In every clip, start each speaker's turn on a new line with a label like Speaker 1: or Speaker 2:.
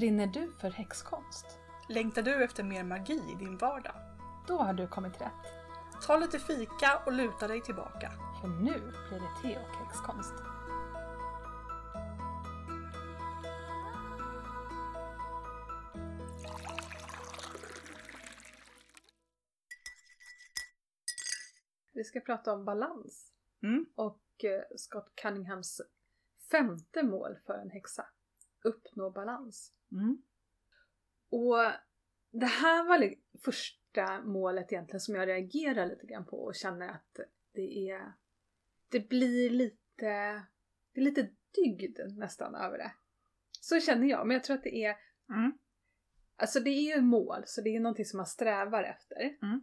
Speaker 1: Brinner du för häxkonst?
Speaker 2: Längtar du efter mer magi i din vardag?
Speaker 1: Då har du kommit rätt.
Speaker 2: Ta lite fika och luta dig tillbaka.
Speaker 1: För nu blir det te och häxkonst. Vi ska prata om balans
Speaker 2: Mm.
Speaker 1: och eh, Scott Cunninghams femte mål för en häxa. Uppnå balans.
Speaker 2: Mm.
Speaker 1: Och det här var li- första målet egentligen som jag reagerar lite grann på och känner att det är det blir lite det är lite dygd nästan över det. Så känner jag, men jag tror att det är
Speaker 2: Mm.
Speaker 1: Alltså det är ju mål, så det är någonting som man strävar efter.
Speaker 2: Mm.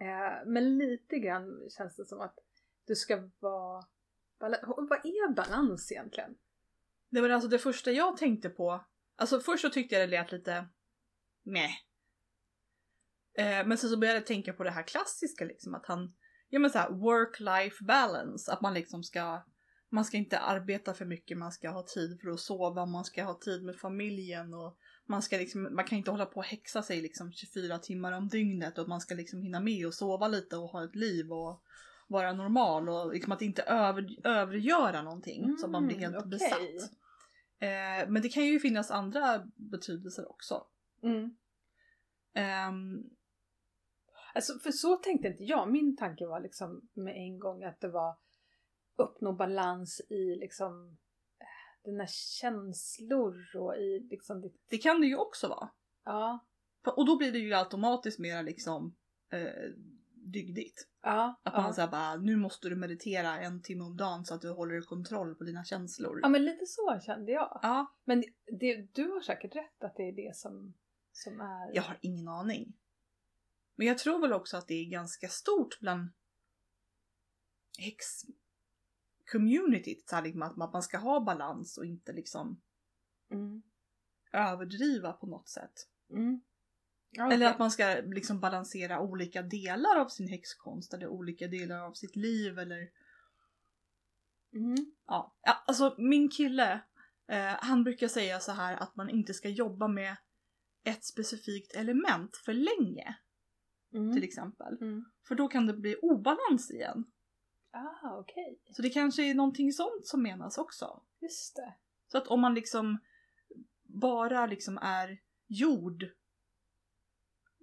Speaker 1: Eh, men lite grann känns det som att du ska vara... Vad är balans egentligen?
Speaker 2: Det var alltså det första jag tänkte på. Alltså först så tyckte jag det lät lite meh. Eh, men sen så började jag tänka på det här klassiska liksom att han, ja men såhär work-life balance. Att man liksom ska, man ska inte arbeta för mycket, man ska ha tid för att sova, man ska ha tid med familjen och man ska liksom, man kan inte hålla på och häxa sig liksom 24 timmar om dygnet och man ska liksom hinna med och sova lite och ha ett liv och vara normal och liksom att inte över, övergöra någonting så att man blir helt
Speaker 1: Mm, okej.
Speaker 2: besatt. Eh, men det kan ju finnas andra betydelser också.
Speaker 1: Mm.
Speaker 2: Ehm,
Speaker 1: Alltså, för så tänkte inte jag. Min tanke var liksom med en gång att det var uppnå balans i liksom eh, dina känslor och i liksom ditt...
Speaker 2: det kan det ju också vara.
Speaker 1: Ja.
Speaker 2: Och då blir det ju automatiskt mera liksom eh, dygdigt.
Speaker 1: Ja.
Speaker 2: Att
Speaker 1: ja.
Speaker 2: man säger bara nu måste du meditera en timme om dagen så att du håller kontroll på dina känslor.
Speaker 1: ja men lite så kände jag.
Speaker 2: Ja,
Speaker 1: Men det, du har säkert rätt att det är det som, som är...
Speaker 2: jag har ingen aning. Men jag tror väl också att det är ganska stort bland häx-communityt. liksom Att att man ska ha balans och inte liksom
Speaker 1: Mm.
Speaker 2: överdriva på något sätt.
Speaker 1: Mm. Ja,
Speaker 2: Eller att man ska liksom balansera olika delar av sin häxkonst eller olika delar av sitt liv eller
Speaker 1: Mm.
Speaker 2: ja. ja alltså min kille eh, han brukar säga så här att man inte ska jobba med ett specifikt element för länge
Speaker 1: Mm.
Speaker 2: till exempel.
Speaker 1: Mm.
Speaker 2: För då kan det bli obalans igen.
Speaker 1: Ah, okej.
Speaker 2: Så det kanske är någonting sånt som menas också.
Speaker 1: Just det.
Speaker 2: Så att om man liksom bara liksom är jord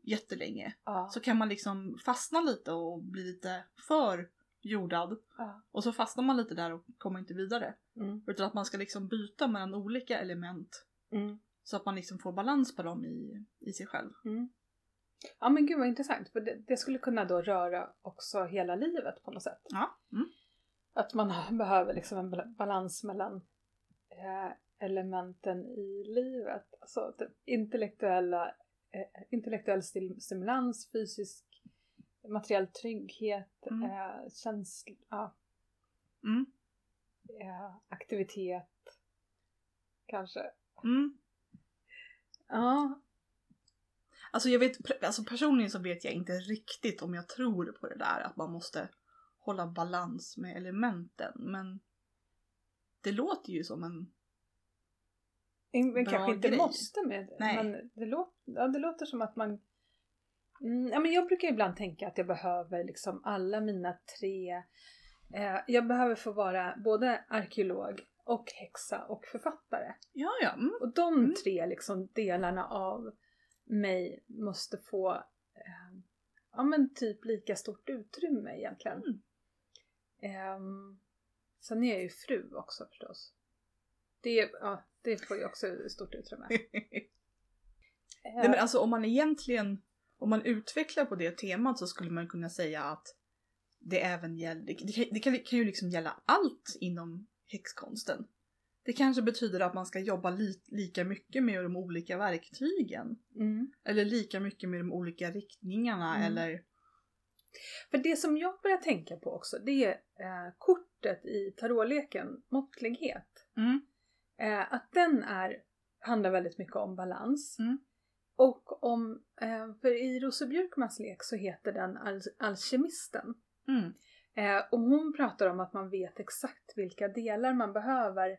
Speaker 2: jättelänge
Speaker 1: Ja.
Speaker 2: så kan man liksom fastna lite och bli lite för jordad.
Speaker 1: ja.
Speaker 2: Och så fastnar man lite där och kommer inte vidare.
Speaker 1: Mm.
Speaker 2: Utan att man ska liksom byta mellan olika element.
Speaker 1: Mm.
Speaker 2: Så att man liksom får balans på dem i, i sig själv.
Speaker 1: Mm. Ja men gud vad intressant för det, det skulle kunna då röra också hela livet på något sätt.
Speaker 2: Ja. Mm.
Speaker 1: Att man behöver liksom en bal- balans mellan eh, elementen i livet. Alltså typ intellektuella, intellektuell stil- stimulans, fysisk, materiell trygghet,
Speaker 2: Mm.
Speaker 1: eh, känsla, ja,
Speaker 2: Mm.
Speaker 1: eh, aktivitet kanske.
Speaker 2: Mm.
Speaker 1: Ja,
Speaker 2: Alltså jag vet, alltså personligen så vet jag inte riktigt om jag tror på det där att man måste hålla balans med elementen. Men det låter ju som en...
Speaker 1: Men
Speaker 2: Bra
Speaker 1: kanske inte
Speaker 2: grej.
Speaker 1: måste med
Speaker 2: Nej.
Speaker 1: Men det, låter, ja, det låter som att man... Mm, ja, men jag brukar ibland tänka att jag behöver liksom alla mina tre... Eh, jag behöver få vara både arkeolog och häxa och författare.
Speaker 2: Ja, ja. Mm.
Speaker 1: Och de
Speaker 2: Mm.
Speaker 1: tre liksom delarna av mig måste få eh, ja, men typ lika stort utrymme egentligen.
Speaker 2: Mm.
Speaker 1: Ehm, sen är jag ju fru också förstås. Det, ja, det får ju också stort utrymme.
Speaker 2: Nej, men alltså om man egentligen, om man utvecklar på det temat så skulle man kunna säga att det även gäller, det kan, det kan, det kan ju liksom gälla allt inom häxkonsten. Det kanske betyder att man ska jobba li, lika mycket med de olika verktygen.
Speaker 1: Mm.
Speaker 2: Eller lika mycket med de olika riktningarna
Speaker 1: Mm.
Speaker 2: eller...
Speaker 1: För det som jag börjar tänka på också det är eh, kortet i tarotleken, måttlighet.
Speaker 2: Mm.
Speaker 1: Eh, att den är, handlar väldigt mycket om balans.
Speaker 2: Mm.
Speaker 1: Och om, eh, för i Rose Björkmans lek så heter den al- Alkemisten.
Speaker 2: Mm.
Speaker 1: Eh, och hon pratar om att man vet exakt vilka delar man behöver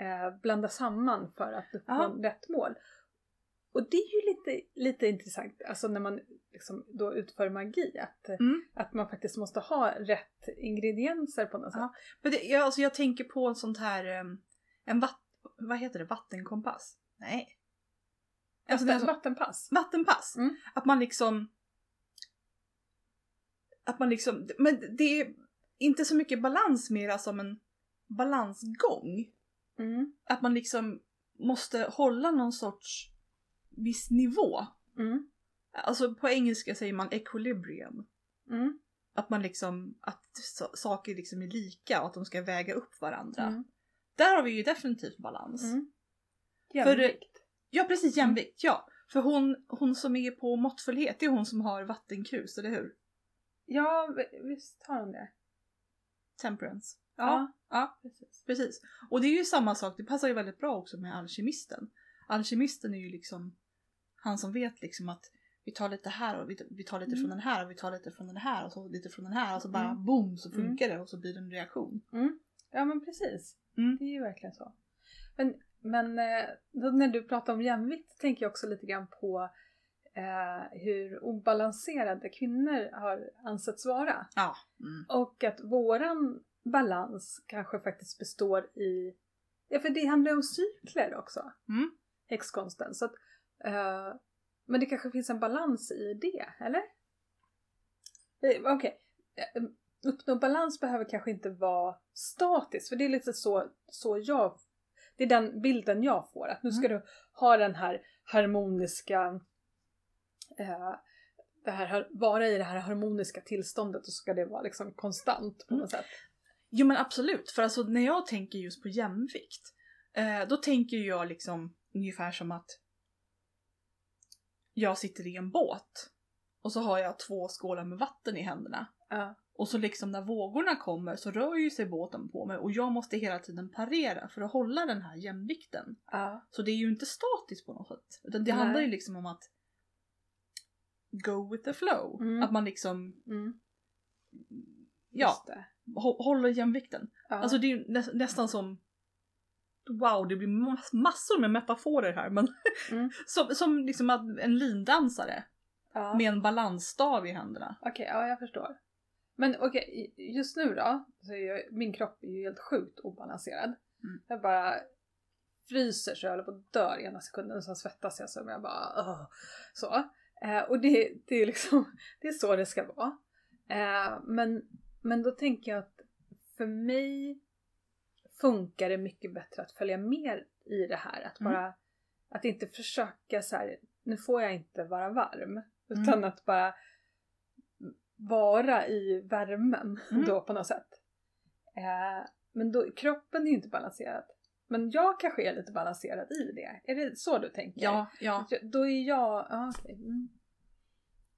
Speaker 1: eh, blanda samman för att uppnå rätt mål. och det är ju lite, lite intressant, alltså när man liksom då utför magi, att,
Speaker 2: Mm.
Speaker 1: att man faktiskt måste ha rätt ingredienser på något sätt.
Speaker 2: Ja. Men det, jag, alltså jag tänker på en sånt här, em, en vatt, vad heter det, vattenkompass? Nej. Alltså
Speaker 1: Vatten, vattenpass.
Speaker 2: vattenpass.
Speaker 1: Mm.
Speaker 2: Att man liksom, att man liksom, men det är inte så mycket balans mera som en balansgång.
Speaker 1: Mm.
Speaker 2: Att man liksom måste hålla någon sorts viss nivå.
Speaker 1: Mm.
Speaker 2: Alltså på engelska säger man equilibrium.
Speaker 1: Mm.
Speaker 2: Att man liksom, att sa- saker liksom är lika och att de ska väga upp varandra.
Speaker 1: Mm.
Speaker 2: Där har vi ju definitivt balans.
Speaker 1: Mm.
Speaker 2: För-
Speaker 1: Jämvikt.
Speaker 2: Ja precis, jämvikt, ja. För hon, hon som är på måttfullhet, det är hon som har vattenkrus, eller hur?
Speaker 1: Ja, vi- visst har de det.
Speaker 2: Temperance.
Speaker 1: Ja,
Speaker 2: ja.
Speaker 1: precis.
Speaker 2: Precis. Och det är ju samma sak, det passar ju väldigt bra också med alkemisten. Alkemisten är ju liksom han som vet liksom att vi tar lite här och vi, tar lite
Speaker 1: Mm.
Speaker 2: från den här och vi tar lite från den här och så lite från den här och så bara
Speaker 1: Mm.
Speaker 2: boom så funkar det och så blir det en reaktion.
Speaker 1: Ja men precis.
Speaker 2: Mm.
Speaker 1: Det är ju verkligen så. Men, men eh, när du pratar om jämvikt tänker jag också lite grann på eh, hur obalanserade kvinnor har ansetts vara.
Speaker 2: Ja. Mm.
Speaker 1: Och att våran balans kanske faktiskt består i... Ja för det handlar ju om cykler också.
Speaker 2: Mm.
Speaker 1: Häxkonsten. Så att, eh, men det kanske finns en balans i det, eller? Eh, Okej. Eh, Uppnå balans behöver kanske inte vara statiskt. För det är lite så, så jag... Det är den bilden jag får. Att nu ska du ha den här harmoniska... Eh, det här, vara i det här harmoniska tillståndet och så ska det vara liksom konstant på något sätt.
Speaker 2: Jo men absolut, för alltså när jag tänker just på jämvikt, eh, då tänker jag liksom ungefär som att jag sitter i en båt och så har jag två skålar med vatten i händerna.
Speaker 1: Ja.
Speaker 2: Och så liksom när vågorna kommer så rör ju sig båten på mig och jag måste hela tiden parera för att hålla den här jämvikten.
Speaker 1: Ja.
Speaker 2: Så det är ju inte statiskt på något sätt. Utan det
Speaker 1: Nej.
Speaker 2: handlar ju liksom om att go with the flow.
Speaker 1: Mm.
Speaker 2: Att man liksom,
Speaker 1: Mm,
Speaker 2: ja, håller jämvikten.
Speaker 1: Ja.
Speaker 2: Alltså det är ju nä nästan som Wow, det blir mass massor med metaforer här men
Speaker 1: Mm.
Speaker 2: som, som liksom en lindansare
Speaker 1: ja.
Speaker 2: med en balansstav i händerna.
Speaker 1: Okej, ja jag förstår. Men okej, just nu då, så är jag, min kropp är ju helt sjukt obalanserad.
Speaker 2: Mm.
Speaker 1: Jag bara fryser så jag håller på att dö ena sekunden och sen svettas jag så jag bara "Åh." Så. Eh, och det, det är liksom, det är så det ska vara. Eh, men, men då tänker jag att för mig funkar det mycket bättre att följa med i det här. Att
Speaker 2: Mm.
Speaker 1: bara, att inte försöka så här, nu får jag inte vara varm. Utan
Speaker 2: Mm.
Speaker 1: att bara vara i värmen
Speaker 2: Mm.
Speaker 1: då på något sätt. Eh, men då, kroppen är ju inte balanserad. Men jag kanske är lite balanserad i det. Är det så du tänker?
Speaker 2: Ja, ja.
Speaker 1: Då är jag, ja okej. Mm.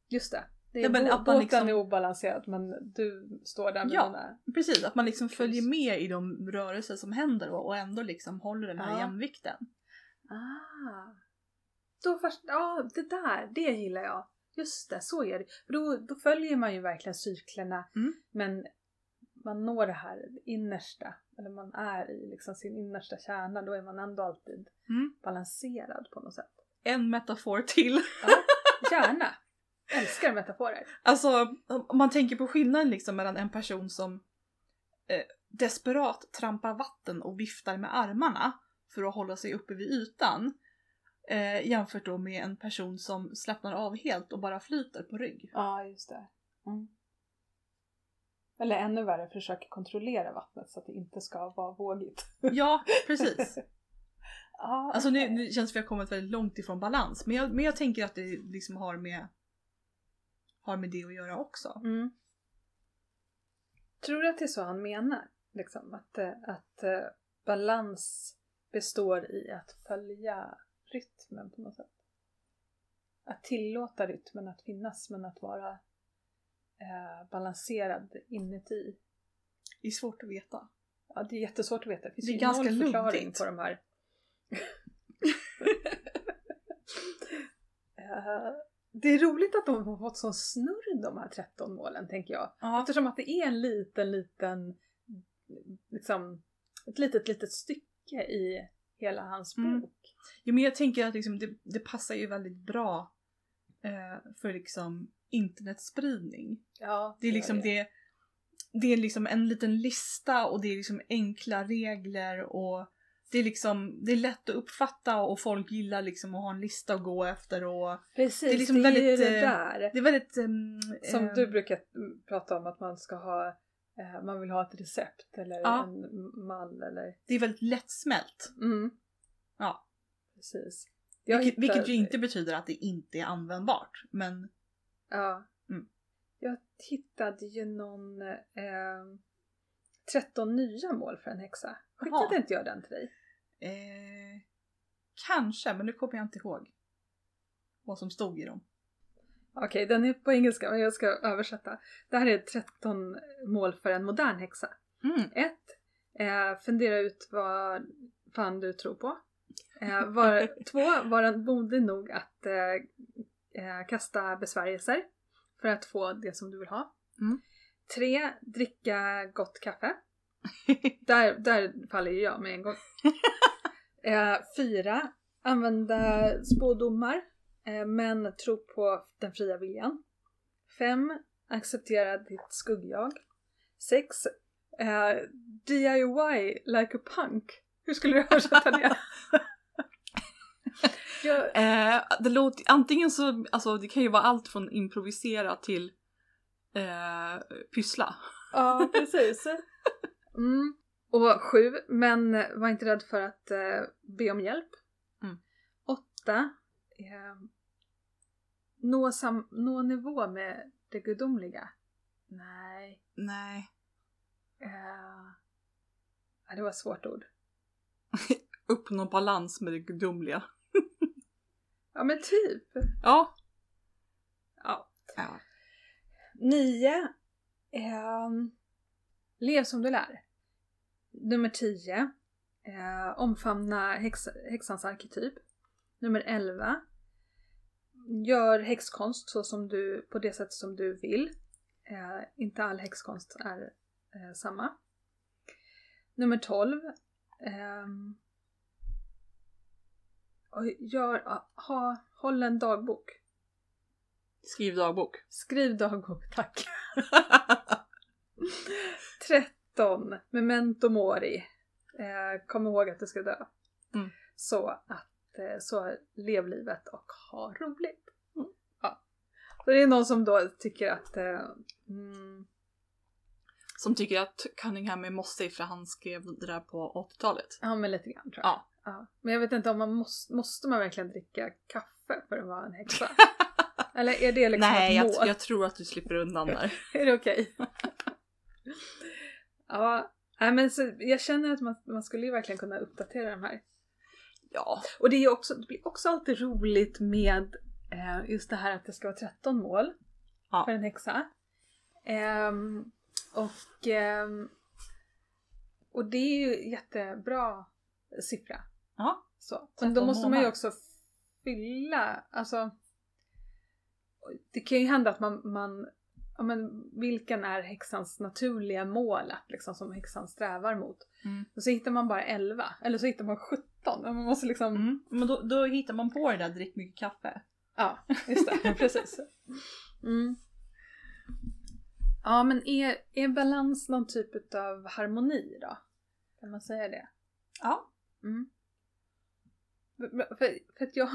Speaker 1: Just det. det är,
Speaker 2: Ja,
Speaker 1: båten
Speaker 2: liksom-
Speaker 1: är obalanserad men du står där med
Speaker 2: Ja.
Speaker 1: dina...
Speaker 2: Precis, att man liksom följer med i de rörelser som händer och, och ändå liksom håller den här
Speaker 1: Ja.
Speaker 2: jämvikten.
Speaker 1: Ah. Då först, ja det där, det gillar jag. Just det, så är det. För då, då följer man ju verkligen cyklerna
Speaker 2: Mm.
Speaker 1: men man når det här innersta, eller man är i liksom sin innersta kärna, då är man ändå alltid
Speaker 2: Mm.
Speaker 1: balanserad på något sätt.
Speaker 2: En metafor till.
Speaker 1: Ja, gärna! Älskar metaforer.
Speaker 2: Alltså om man tänker på skillnaden liksom mellan en person som eh, desperat trampar vatten och viftar med armarna för att hålla sig uppe vid ytan eh, jämfört då med en person som slappnar av helt och bara flyter på rygg.
Speaker 1: Ja, just det. Mm. Eller ännu värre, försöker kontrollera vattnet så att det inte ska vara vågigt.
Speaker 2: Ja, precis.
Speaker 1: Ja,
Speaker 2: Alltså nu, nu känns det som vi har kommit väldigt långt ifrån balans men jag, men jag tänker att det liksom har med har med det att göra också.
Speaker 1: Mm. Tror du att det är så han menar? Liksom, att, eh, att eh, balans består i att följa rytmen på något sätt? Att tillåta rytmen att finnas men att vara eh, balanserad inuti.
Speaker 2: Det är svårt att veta.
Speaker 1: Ja, det är jättesvårt att veta. Det finns
Speaker 2: Det är
Speaker 1: ju
Speaker 2: ganska
Speaker 1: noll förklaring
Speaker 2: luddigt.
Speaker 1: på de här. Eh, det är roligt att de har fått sån snurr de här 13 målen tänker jag.
Speaker 2: Ja,
Speaker 1: Eftersom att det är en liten, liten, liksom ett litet, litet stycke i hela hans
Speaker 2: Mm.
Speaker 1: bok.
Speaker 2: Jo men jag tänker att liksom, det, det passar ju väldigt bra eh, för liksom internetspridning.
Speaker 1: Ja,
Speaker 2: Det är liksom det, det är liksom en liten lista och det är liksom enkla regler och det är liksom, det är lätt att uppfatta och folk gillar liksom att ha en lista att gå efter och
Speaker 1: Precis,
Speaker 2: det är liksom
Speaker 1: det är
Speaker 2: väldigt,
Speaker 1: det
Speaker 2: eh,
Speaker 1: där.
Speaker 2: det är väldigt... ehm,
Speaker 1: Som
Speaker 2: eh,
Speaker 1: du brukar prata om att man ska ha, man vill ha ett recept eller
Speaker 2: Ja.
Speaker 1: en mall eller...
Speaker 2: Det är väldigt lättsmält.
Speaker 1: Mm.
Speaker 2: Ja.
Speaker 1: Precis.
Speaker 2: Vilket, vilket
Speaker 1: hittar-
Speaker 2: ju inte betyder att det inte är användbart. Men
Speaker 1: Ja.
Speaker 2: Mm.
Speaker 1: Jag hittade ju någon eh, 13 nya mål för en häxa. Skickade
Speaker 2: Jaha.
Speaker 1: inte jag den till dig?
Speaker 2: eh, kanske, men nu kommer jag inte ihåg vad som stod i dem.
Speaker 1: Okej, den är på engelska men jag ska översätta. Det här är 13 mål för en modern häxa.
Speaker 2: Mm.
Speaker 1: 1. Eh, fundera ut vad fan du tror på. Eh, var, två, vara modig nog att eh, eh, kasta besvärjelser för att få det som du vill ha.
Speaker 2: Mm.
Speaker 1: Tre, dricka gott kaffe. Där, där faller ju jag med en gång. Eh, fyra, använda spådomar men tro på den fria viljan. Fem, acceptera ditt skuggjag. Sex, eh, DIY like a punk. Hur skulle du översätta det? jag,
Speaker 2: Eh, det låter, antingen så, alltså det kan ju vara allt från improvisera till eh, pyssla.
Speaker 1: ja, precis. Mm. Och sju, men var inte rädd för att eh, be om hjälp.
Speaker 2: Mm.
Speaker 1: Åtta, eh, nå, sam, nå nivå med det gudomliga. Nej,
Speaker 2: Nej.
Speaker 1: eh, det var ett svårt ord.
Speaker 2: Uppnå balans med det gudomliga.
Speaker 1: Ja men typ.
Speaker 2: Ja.
Speaker 1: Ja.
Speaker 2: ja.
Speaker 1: Nio. ehm, lev som du lär. Nummer tio. Eh, omfamna häx, häxans arketyp. Nummer elva. Gör häxkonst så som du, på det sätt som du vill. Eh, inte all häxkonst är eh, samma. Nummer 12. ehm, och gör, ha, håll en dagbok.
Speaker 2: Skriv dagbok.
Speaker 1: Skriv dagbok, tack. 13. Memento mori. Eh, kom ihåg att du ska dö.
Speaker 2: Mm.
Speaker 1: Så att eh, så lev livet och ha roligt.
Speaker 2: Mm.
Speaker 1: Ja. Så det är någon som då tycker att eh, mm,
Speaker 2: Som tycker att Cunningham är mossig för han skrev det där på 80-talet.
Speaker 1: Ja men lite grann tror jag.
Speaker 2: Ja.
Speaker 1: Ja. Men jag vet inte om man måste, måste man verkligen dricka kaffe för att vara en häxa? Eller är det liksom
Speaker 2: Nej,
Speaker 1: ett
Speaker 2: jag,
Speaker 1: mål?
Speaker 2: jag tror att du slipper undan där.
Speaker 1: Är det okej? ja, nej, men så, jag känner att man, man skulle ju verkligen kunna uppdatera de här.
Speaker 2: Ja.
Speaker 1: Och det, är också, det blir också alltid roligt med eh, just det här att det ska vara 13 mål
Speaker 2: Ja.
Speaker 1: för en häxa. Ehm, och, ehm, och det är ju jättebra siffra.
Speaker 2: Ja.
Speaker 1: Så. Men
Speaker 2: 13
Speaker 1: då måste man ju också fylla, alltså det kan ju hända att man, man ja men vilken är häxans naturliga mål att liksom, som häxan strävar mot?
Speaker 2: Mm.
Speaker 1: Och så hittar man bara 11, eller så hittar man 17. Och Man måste liksom,
Speaker 2: Mm. Men då, då hittar man på det där drick mycket kaffe.
Speaker 1: ja just det, precis. Mm. Ja men är, är balans någon typ av harmoni då? Kan man säga det?
Speaker 2: Ja.
Speaker 1: Mm. För, för att jag,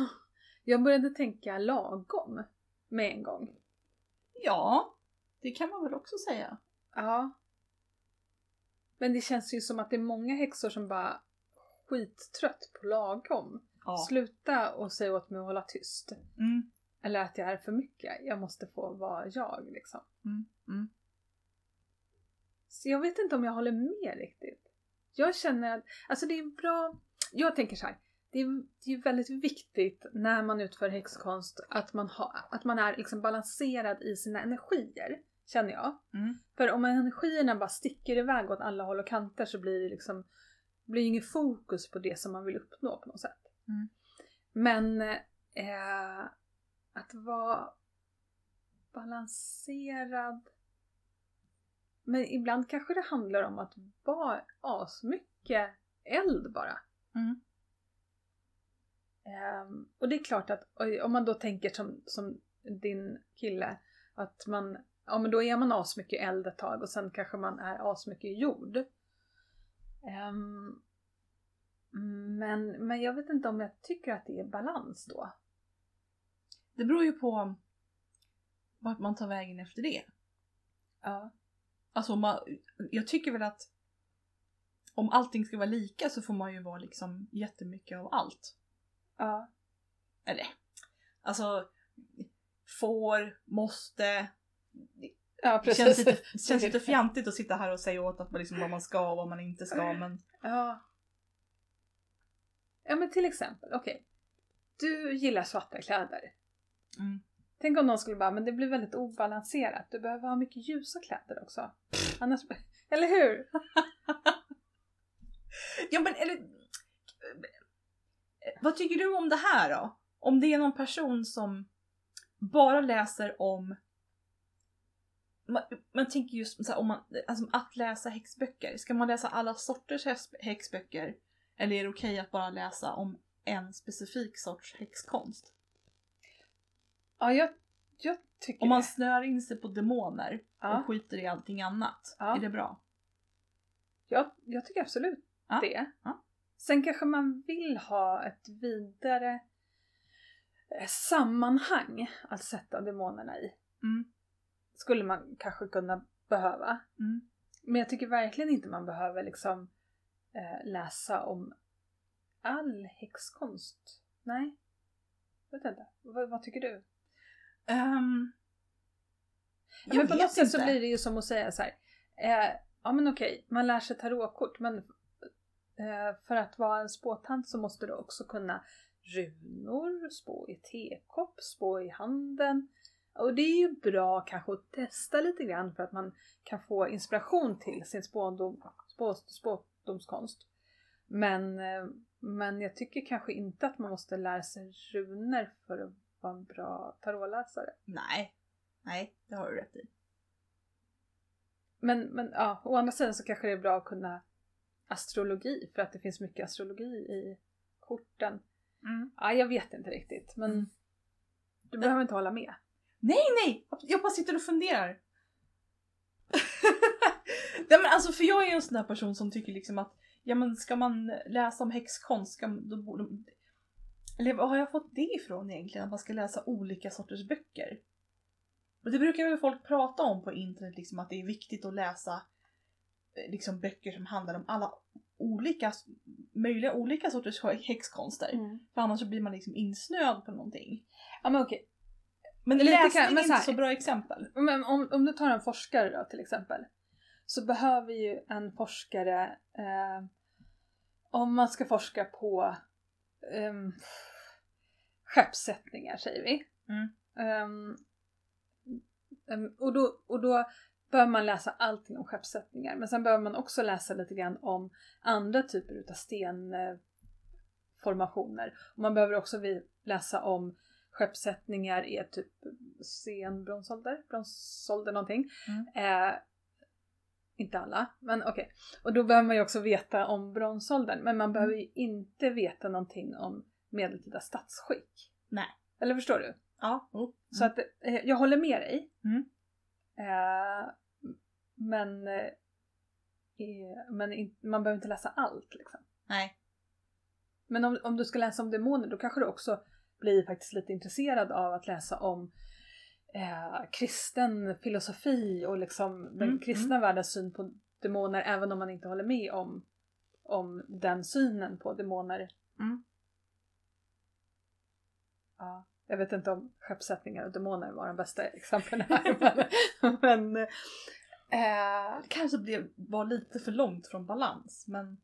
Speaker 1: jag började tänka lagom med en gång.
Speaker 2: Ja. Det kan man väl också säga.
Speaker 1: Ja. Men det känns ju som att det är många häxor som bara skittrött på lagom.
Speaker 2: Ja.
Speaker 1: Sluta och säga åt mig att hålla tyst.
Speaker 2: Mm.
Speaker 1: Eller att jag är för mycket. Jag måste få vara jag liksom.
Speaker 2: Mm. Mm.
Speaker 1: Så jag vet inte om jag håller med riktigt. Jag känner att, alltså det är bra, jag tänker så här. Det är, det är väldigt viktigt när man utför häxkonst att man, har, att man är liksom balanserad i sina energier. Känner jag.
Speaker 2: Mm.
Speaker 1: För om energierna bara sticker iväg åt alla håll och kanter så blir det liksom blir inget fokus på det som man vill uppnå på något sätt.
Speaker 2: Mm.
Speaker 1: Men eh, att vara balanserad men ibland kanske det handlar om att vara asmycket eld bara.
Speaker 2: Mm.
Speaker 1: Ehm, och det är klart att om man då tänker som, som din kille att man, ja men då är man asmycket eld ett tag och sen kanske man är asmycket jord. Ehm, men, men jag vet inte om jag tycker att det är balans då.
Speaker 2: Det beror ju på vart man tar vägen efter det.
Speaker 1: Ja.
Speaker 2: Alltså man, jag tycker väl att om allting ska vara lika så får man ju vara liksom jättemycket av allt.
Speaker 1: Ja.
Speaker 2: Eller, alltså får, måste.
Speaker 1: Ja
Speaker 2: Det känns lite, det känns lite fjantigt att sitta här och säga åt att man liksom vad man ska och vad man inte ska men
Speaker 1: Ja. Ja men till exempel, okej. Du gillar svarta kläder.
Speaker 2: Mm.
Speaker 1: Tänk om någon skulle bara, men det blir väldigt obalanserat. Du behöver ha mycket ljusa kläder också. Annars, eller hur?
Speaker 2: Ja men eller... Vad tycker du om det här då? Om det är någon person som bara läser om... Man, man tänker just så här, om man, alltså att läsa häxböcker. Ska man läsa alla sorters häx- häxböcker? Eller är det okej att bara läsa om en specifik sorts häxkonst?
Speaker 1: Ja, jag, jag tycker
Speaker 2: Om man
Speaker 1: det.
Speaker 2: snör in sig på demoner
Speaker 1: Ja.
Speaker 2: och skiter i allting annat,
Speaker 1: Ja.
Speaker 2: är det bra?
Speaker 1: Jag, jag tycker absolut
Speaker 2: Ja,
Speaker 1: det.
Speaker 2: ja.
Speaker 1: Sen kanske man vill ha ett vidare eh, sammanhang att sätta demonerna i.
Speaker 2: Mm.
Speaker 1: Skulle man kanske kunna behöva.
Speaker 2: Mm.
Speaker 1: Men jag tycker verkligen inte man behöver liksom eh, läsa om all häxkonst. Nej. Vet inte. Vad, vad tycker du?
Speaker 2: Ehm,
Speaker 1: Ja, men på något sätt så blir det ju som att säga så här. Eh, ja men okej, man lär sig tarotkort men eh, för att vara en spåtant så måste du också kunna runor, spå i tekopp, spå i handen. Och det är ju bra kanske att testa lite grann för att man kan få inspiration till sin spådom, spå, spådomskonst. Men, eh, men jag tycker kanske inte att man måste lära sig runor för att vara en bra tarotläsare.
Speaker 2: Nej. Nej, det har du rätt i.
Speaker 1: Men, men ja, å andra sidan så kanske det är bra att kunna astrologi för att det finns mycket astrologi i korten.
Speaker 2: Mm.
Speaker 1: Ja, jag vet inte riktigt men
Speaker 2: Mm.
Speaker 1: du behöver inte hålla med.
Speaker 2: Nej, nej! Jag bara sitter och funderar. nej men alltså för jag är en sån där person som tycker liksom att ja men ska man läsa om häxkonst ska man, då borde eller var har jag fått det ifrån egentligen? Att man ska läsa olika sorters böcker? Och det brukar väl folk prata om på internet liksom att det är viktigt att läsa eh, liksom böcker som handlar om alla olika, möjliga olika sorters häxkonster. För annars så blir man liksom insnöad på någonting.
Speaker 1: Ja men okej,
Speaker 2: Men läsning
Speaker 1: kan-
Speaker 2: är
Speaker 1: men
Speaker 2: inte
Speaker 1: så här-
Speaker 2: så bra exempel.
Speaker 1: men om, om du tar en forskare då till exempel. Så behöver ju en forskare, eh, om man ska forska på um, skeppssättningar säger vi.
Speaker 2: Mm.
Speaker 1: Ehm, och, då, och då behöver man läsa allting om skeppssättningar. Men sen behöver man också läsa lite grann om andra typer utav stenformationer. Och man behöver också läsa om skeppssättningar i typ sen bronsålder, bronsålder någonting.
Speaker 2: Mm.
Speaker 1: Eh, inte alla, men okej. Och då behöver man ju också veta om bronsåldern. Men man behöver ju inte veta någonting om medeltida statsskick.
Speaker 2: Nej.
Speaker 1: Eller förstår du?
Speaker 2: Ja. Oh.
Speaker 1: Så att eh, jag håller med dig.
Speaker 2: Mm.
Speaker 1: Eh, men eh, eh, men in, man behöver inte läsa allt liksom.
Speaker 2: Nej.
Speaker 1: Men om, om du ska läsa om demoner då kanske du också blir faktiskt lite intresserad av att läsa om eh, kristen filosofi och liksom den
Speaker 2: Mm,
Speaker 1: kristna världens syn på demoner även om man inte håller med om, om den synen på demoner.
Speaker 2: Mm.
Speaker 1: Ja, jag vet inte om skeppssättningar och demoner var de bästa exemplen här. men men eh,
Speaker 2: Det kanske blev, var lite för långt från balans men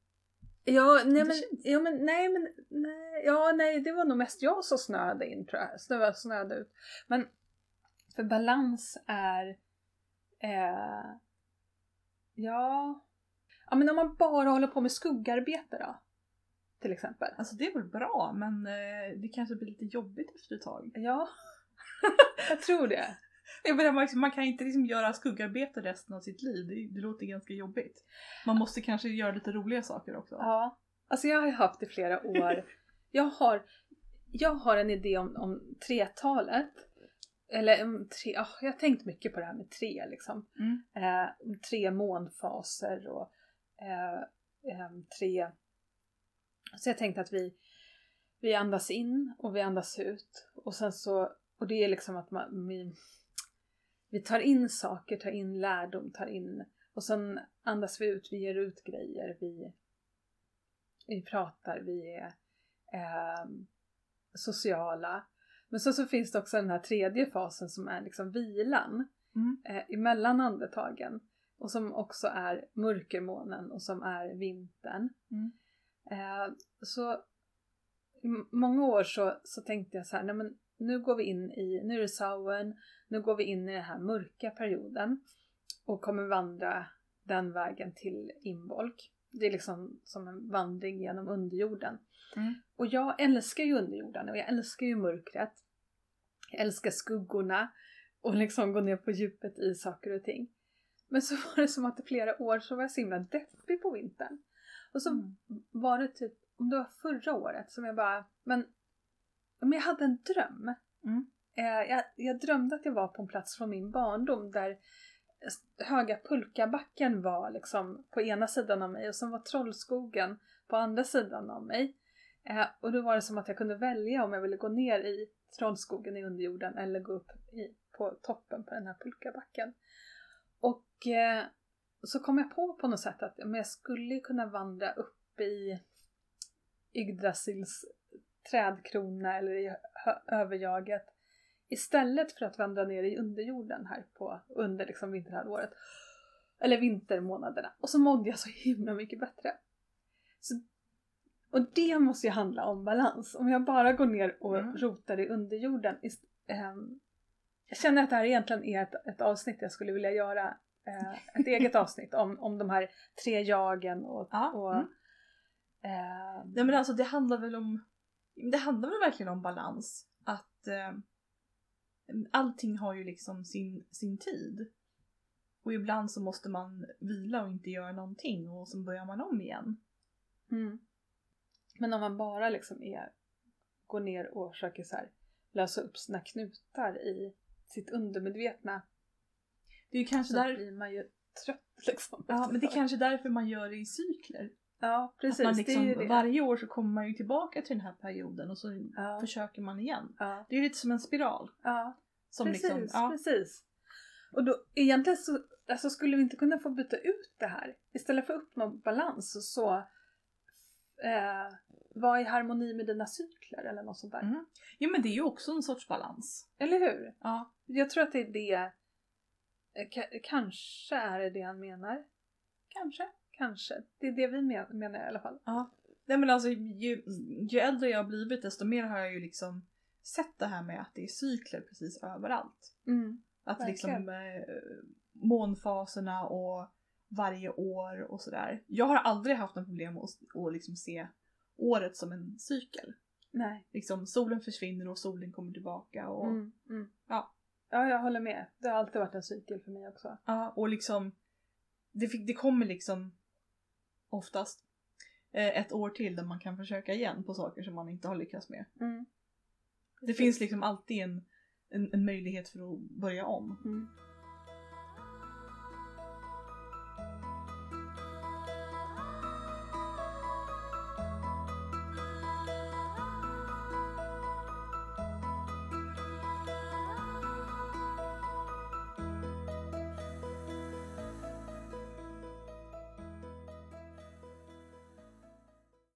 Speaker 1: Ja, nej men, ja, men, nej men, nej, ja, nej, det var nog mest jag som snöade in tror jag. Snöade, snöade ut. Men, för balans är, eh, ja, ja men om man bara håller på med skuggarbete då? Till exempel.
Speaker 2: alltså det är väl bra men eh, det kanske blir lite jobbigt efter ett tag.
Speaker 1: Ja, jag tror det.
Speaker 2: Jag menar, man, kan inte liksom göra skuggarbete resten av sitt liv, det, det låter ganska jobbigt. Man måste kanske göra lite roliga saker också.
Speaker 1: Ja, alltså jag har haft i flera år. Jag har, jag har en idé om, om tretalet. Eller om tre, oh, jag har tänkt mycket på det här med tre liksom.
Speaker 2: Mm.
Speaker 1: Eh, tre månfaser och eh, eh, tre... Så jag tänkte att vi, vi andas in och vi andas ut. Och sen så, och det är liksom att man, vi, vi tar in saker, tar in lärdom, tar in och sen andas vi ut, vi ger ut grejer, vi, vi pratar, vi är eh, sociala. Men så, så finns det också den här tredje fasen som är liksom vilan
Speaker 2: Mm.
Speaker 1: eh, emellan andetagen. Och som också är mörkermånen och som är vintern.
Speaker 2: Mm.
Speaker 1: Eh, så i många år så, så tänkte jag så här, nej men nu går vi in i, nu är det Samhain, nu går vi in i den här mörka perioden och kommer vandra den vägen till Imbolc. Det är liksom som en vandring genom underjorden.
Speaker 2: Mm.
Speaker 1: Och jag älskar ju underjorden och jag älskar ju mörkret. Jag älskar skuggorna och liksom gå ner på djupet i saker och ting. Men så var det som att i flera år så var jag så himla deppig på vintern. Och så
Speaker 2: Mm.
Speaker 1: var det typ, om det var förra året som jag bara, men, men jag hade en dröm.
Speaker 2: Mm.
Speaker 1: Eh, jag, jag drömde att jag var på en plats från min barndom där Höga Pulkabacken var liksom på ena sidan av mig och sen var Trollskogen på andra sidan av mig. Eh, och då var det som att jag kunde välja om jag ville gå ner i Trollskogen i underjorden eller gå upp i, på toppen på den här pulkabacken. Och eh, så kom jag på på något sätt att men jag skulle kunna vandra upp i Yggdrasils trädkrona eller i överjaget istället för att vandra ner i underjorden här på under liksom vinterhalvåret. Eller vintermånaderna. Och så mådde jag så himla mycket bättre. Så, och det måste ju handla om balans. Om jag bara går ner och
Speaker 2: Mm.
Speaker 1: rotar i underjorden. ehm, jag känner att det här egentligen är ett, ett avsnitt jag skulle vilja göra. eh, ett eget avsnitt om, om de här tre jagen och,
Speaker 2: Ja,
Speaker 1: och
Speaker 2: mm.
Speaker 1: eh,
Speaker 2: Nej men alltså det handlar väl om Det handlar väl verkligen om balans. Att eh, allting har ju liksom sin, sin tid. Och ibland så måste man vila och inte göra någonting och så börjar man om igen.
Speaker 1: Mm. Men om man bara liksom är, går ner och försöker så här lösa upp sina knutar i sitt undermedvetna
Speaker 2: Det är kanske
Speaker 1: så
Speaker 2: där,
Speaker 1: blir man ju trött liksom.
Speaker 2: ja, men det är kanske därför man gör det i cykler.
Speaker 1: Ja, precis.
Speaker 2: att man
Speaker 1: det
Speaker 2: liksom,
Speaker 1: är ju det.
Speaker 2: Varje år så kommer man ju tillbaka till den här perioden och så
Speaker 1: Ja.
Speaker 2: försöker man igen.
Speaker 1: Ja,
Speaker 2: Det är ju lite som en spiral.
Speaker 1: ja
Speaker 2: Som
Speaker 1: precis,
Speaker 2: liksom, ja,
Speaker 1: precis. Och då egentligen så alltså, skulle vi inte kunna få byta ut det här. Istället för att uppnå balans så, så eh, var i harmoni med dina cykler eller något sånt där.
Speaker 2: Mm. ja men det är ju också en sorts balans.
Speaker 1: Eller hur?
Speaker 2: Ja.
Speaker 1: Jag tror att det är det. eh, ka- Kanske är det det han menar. Kanske. Kanske. Det är det vi men- menar i alla fall.
Speaker 2: Ja. Nej men alltså ju, ju äldre jag har blivit desto mer har jag ju liksom sett det här med att det är cykler precis överallt.
Speaker 1: Mm.
Speaker 2: Att
Speaker 1: Verkligen.
Speaker 2: liksom eh, månfaserna och varje år och sådär. Jag har aldrig haft något problem att, att liksom se året som en cykel.
Speaker 1: Nej.
Speaker 2: Liksom solen försvinner och solen kommer tillbaka och,
Speaker 1: Mm. Mm.
Speaker 2: Ja.
Speaker 1: Ja, jag håller med. Det har alltid varit en cykel för mig också.
Speaker 2: ja, och liksom det, fick, det kommer liksom oftast eh, ett år till där man kan försöka igen på saker som man inte har lyckats med.
Speaker 1: Mm.
Speaker 2: Det finns liksom alltid en, en, en möjlighet för att börja om.
Speaker 1: Mm.